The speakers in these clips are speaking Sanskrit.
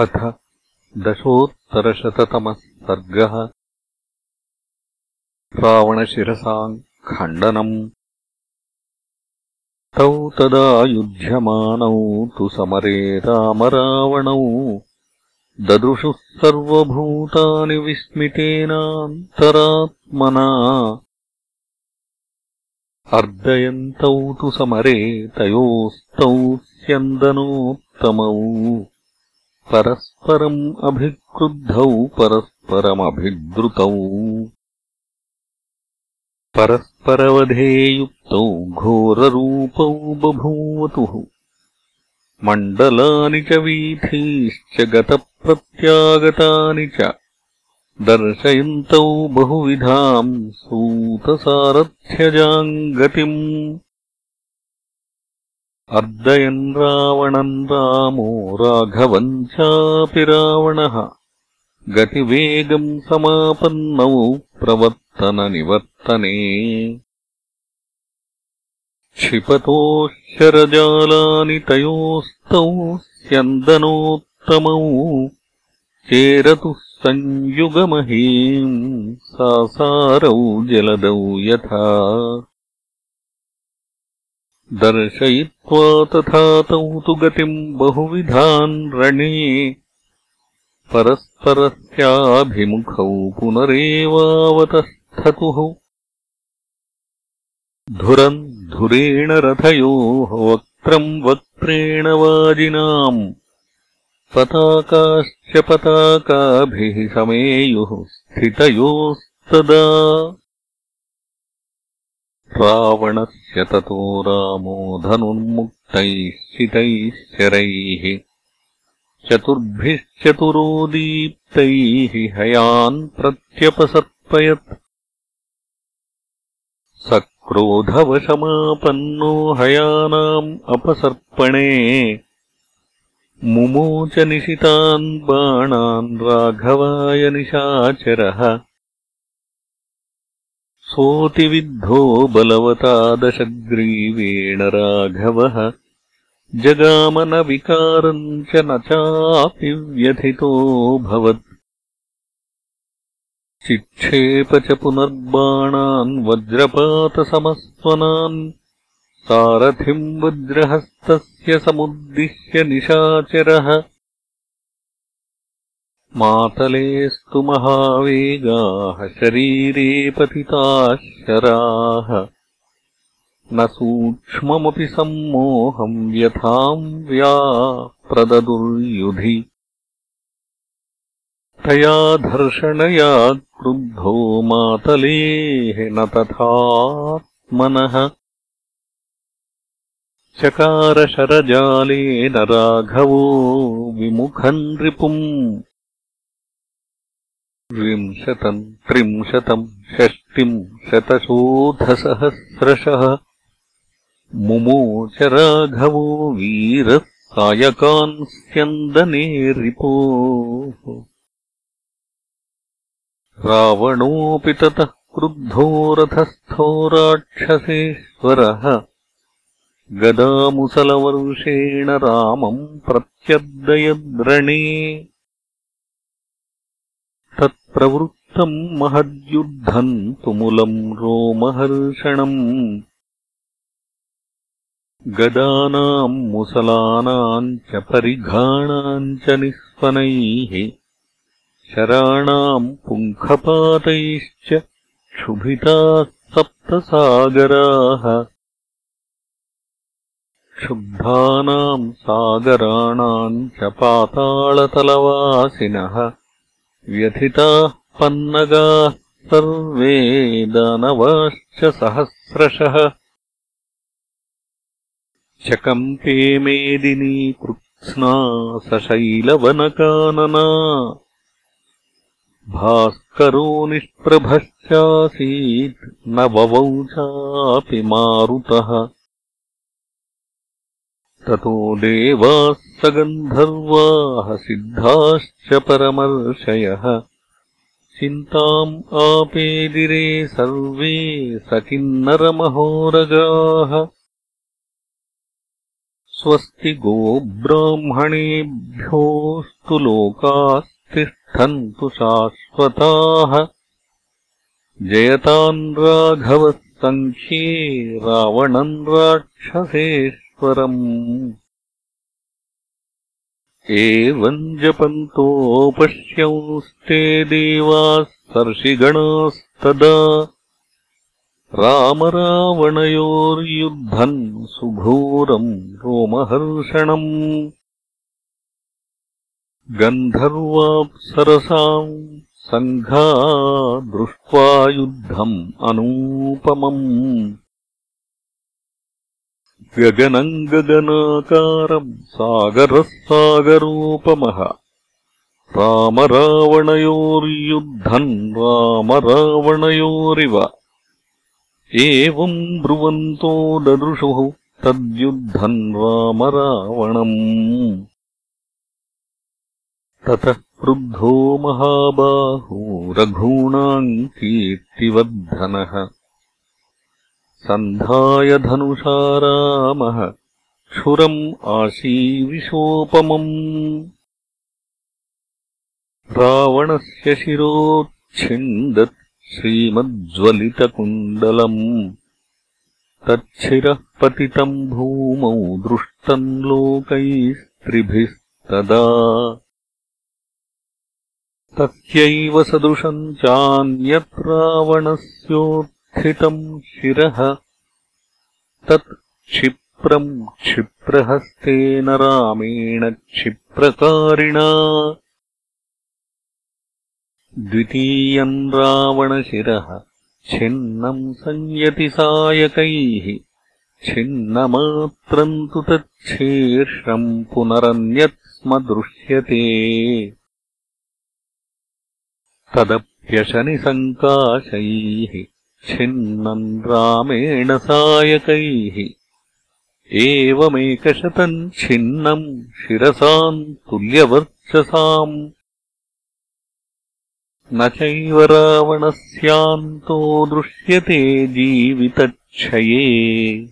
अथ दशोत्तरशततमः सर्गः। रावणशिरसाम् खण्डनम्। तौ तदा युध्यमानौ तु समरे रामरावणौ। ददृशुः सर्वभूतानि विस्मितेनान्तरात्मना। अर्दयन्तौ तु समरे तयोस्तौ स्यन्दनोत्तमौ परस्परम् अभिक्रुद्धौ परस्परमभिद्रुतौ। परस्परवधे युक्तौ घोररूपौ बभूवतुः। मण्डलानि च वीथीश्च गतप्रत्यागतानि च। दर्शयन्तौ बहुविधाम् सूतसारथ्यजाम् गतिम् अर्दयन् रावणम् रामो राघवम् चापि रावणः गतिवेगम् समापन्नौ प्रवर्तननिवर्तने। क्षिपतोः शरजालानि तयोस्तौ स्यन्दनोत्तमौ। चेरतुः संयुगमहीम् सासारौ जलदौ यथा दर्शयित्वा तथा तौ तु गतिम् बहुविधान् रणे। परस्परस्याभिमुखौ पुनरेवावतस्थतुः। धुरम् धुरेण रथयोः वक्त्रम् वक्त्रेण वाजिनाम्। पताकाश्च पताकाभिः समेयुः स्थितयोस्तदा रावणस्य ततो रामो धनुर्मुक्तैः शितैः शरैः चतुर्भिश्चतुरो दीप्तैः हयान् प्रत्यपसर्पयत्। सक्रोधवशमापन्नो हयानाम् अपसर्पणे मुमोच निशितान् बाणान् राघवाय निशाचरः सोऽतिविद्धो बलवता दशग्रीवेण राघवः। जगामनविकारम् च न चापि व्यथितोऽभवत् चिक्षेप च पुनर्बाणान् वज्रपातसमस्वनान् सारथिम् वज्रहस्तस्य समुद्दिश्य निशाचरः मातलेस्तु महावेगाः शरीरे पतिताः शराः। न सूक्ष्ममपि सम्मोहम् व्यथाम् व्याप्रददुर्युधि। तया धर्षणया क्रुद्धो मातलेः न तथात्मनः। चकारशरजालेन राघवो विमुखम् रिपुम् विंशतम् त्रिंशतम् षष्टिम् शतशोधसहस्रशः मुमोच राघवो वीरः सायकान् स्यन्दने रिपोः। रावणोऽपि ततः क्रुद्धो रथस्थो राक्षसेश्वरः। गदामुसलवर्षेण रामम् प्रत्यर्दयद्रणे तत्प्रवृत्तम् महद्युद्धम् तुमुलम् रोमहर्षणम्। गदानाम् मुसलानाम् च परिघाणाम् च निःस्वनैः। शराणाम् पुङ्खपातैश्च क्षुभिताः सप्तसागराः। क्षुब्धानाम् सागराणाम् च पातालतलवासिनः व्यथिताः पन्नगाः सर्वे दानवाश्च सहस्रशः चकम्पे मेदिनी कृत्स्ना सशैलवनकानना। भास्करो निष्प्रभश्चासीत् न ववौचापि मारुतः ततो देवाः सगन्धर्वाः सिद्धाश्च परमर्षयः। चिन्ताम् आपेदिरे सर्वे स किन्नरमहोरगाः स्वस्ति गोब्राह्मणेभ्योऽस्तु लोकास्तिष्ठन्तु शाश्वताः। जयतान् राघवः सङ्ख्ये रावणम् एवम् जपन्तोपश्यंस्ते देवाः सर्षिगणास्तदा। रामरावणयोर्युद्धम् सुघोरम् रोमहर्षणम्। गन्धर्वाप्सरसाम् सङ्घा दृष्ट्वा युद्धम् अनूपमम् गगनम् गगनाकारम् सागरः सागरोपमः रामरावणयोर्युद्धम् रामरावणयोरिव। एवम् ब्रुवन्तो ददृशुः तद्युद्धम् रामरावणम्। ततः क्रुद्धो महाबाहो रघूणाम् कीर्तिवर्धनः सन्धाय धनुषा रामः क्षुरम् आशीविशोपमम् रावणस्य शिरोच्छिन्दत् श्रीमज्ज्वलितकुण्डलम्। तच्छिरः पतितम् भूमौ दृष्टम् लोकैस्त्रिभिस्तदा। तस्यैव सदृशम् चान्यत् रावणस्योत् स्थितम् शिरः। तत् क्षिप्रम् क्षिप्रहस्तेन रामेण क्षिप्रकारिणा द्वितीयम् रावणशिरः। छिन्नम् संयति सायकैः। छिन्नमात्रम् तु तच्छीर्षम् पुनरन्यत् स्म दृश्यते तदप्यशनिसङ्काशैः छिन्नम् रामेण सायकैः। एवमेकशतम् छिन्नम् शिरसाम् तुल्यवर्चसाम्। न चैव रावणस्यान्तो दृश्यते जीवितक्षये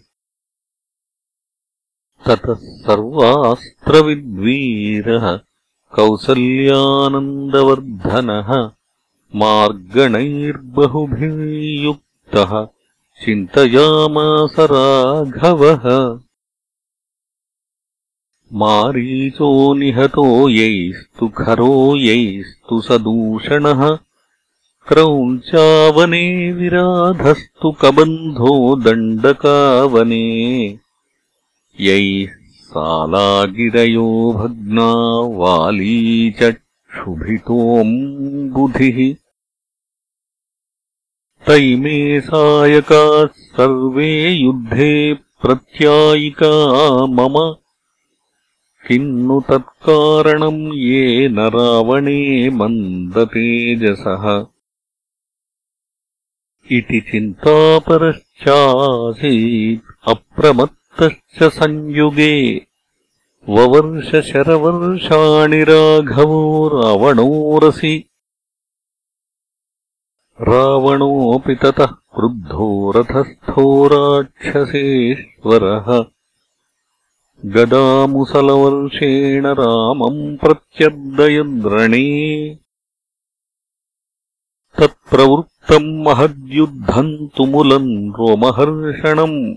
ततः सर्वास्त्रविद्वीरः कौसल्यानन्दवर्धनः मार्गणैर्बहुभिर्युक्तः चिन्तयामास राघवः। मारीचो निहतो यैस्तु खरो यैस्तु सदूषणः। क्रौञ्चावने विराधस्तु कबन्धो दण्डकावने। यैः सालागिरयो भग्ना वाली च क्षुभितोऽम्बुधिः तैमे सायकाः सर्वे युद्धे प्रत्यायिका मम। किम् नु तत्कारणम् येन रावणे मन्दतेजसः। इति चिन्तापरश्चासीत् अप्रमत्तश्च संयुगे ववर्षशरवर्षाणि राघवो रावणोरसि। रावणोऽपि ततः क्रुद्धो रथस्थो राक्षसेश्वरः। गदामुसलवर्षेण रामम् प्रत्यर्दयद्रणे तत्प्रवृत्तम् महद्युद्धम् तुमुलम् रोमहर्षणम्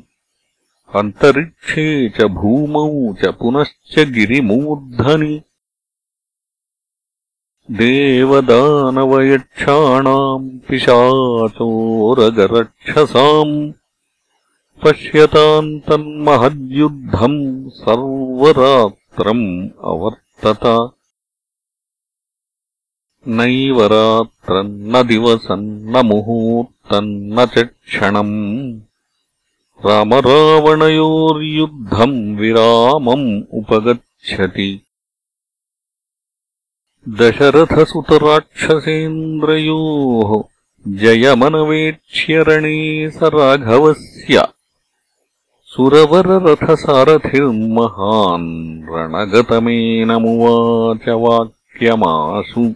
अन्तरिक्षे च भूमौ च पुनश्च गिरिमूर्धनि। देवदानवयक्षाणाम् पिशाचोरगरक्षसाम् पश्यताम् तन्महद्युद्धम् सर्वरात्रम् अवर्तत। नैव रात्रम् न दिवसम् न मुहूर्तम् न च क्षणम् रामरावणयोर्युद्धम् विरामम् उपगच्छति। दशरथसुतराक्षसेन्द्रयोः जयमनवेक्ष्यरणे स राघवस्य सुरवररथसारथिर्महान् रणगतमेनमुवाच वाक्यमाशु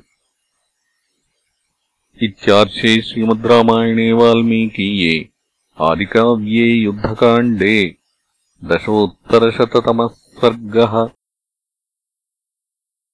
इत्यार्षे श्रीमद् रामायणे वाल्मीकीये आदिकाव्ये युद्धकाण्डे दशोत्तरशततमः सर्गः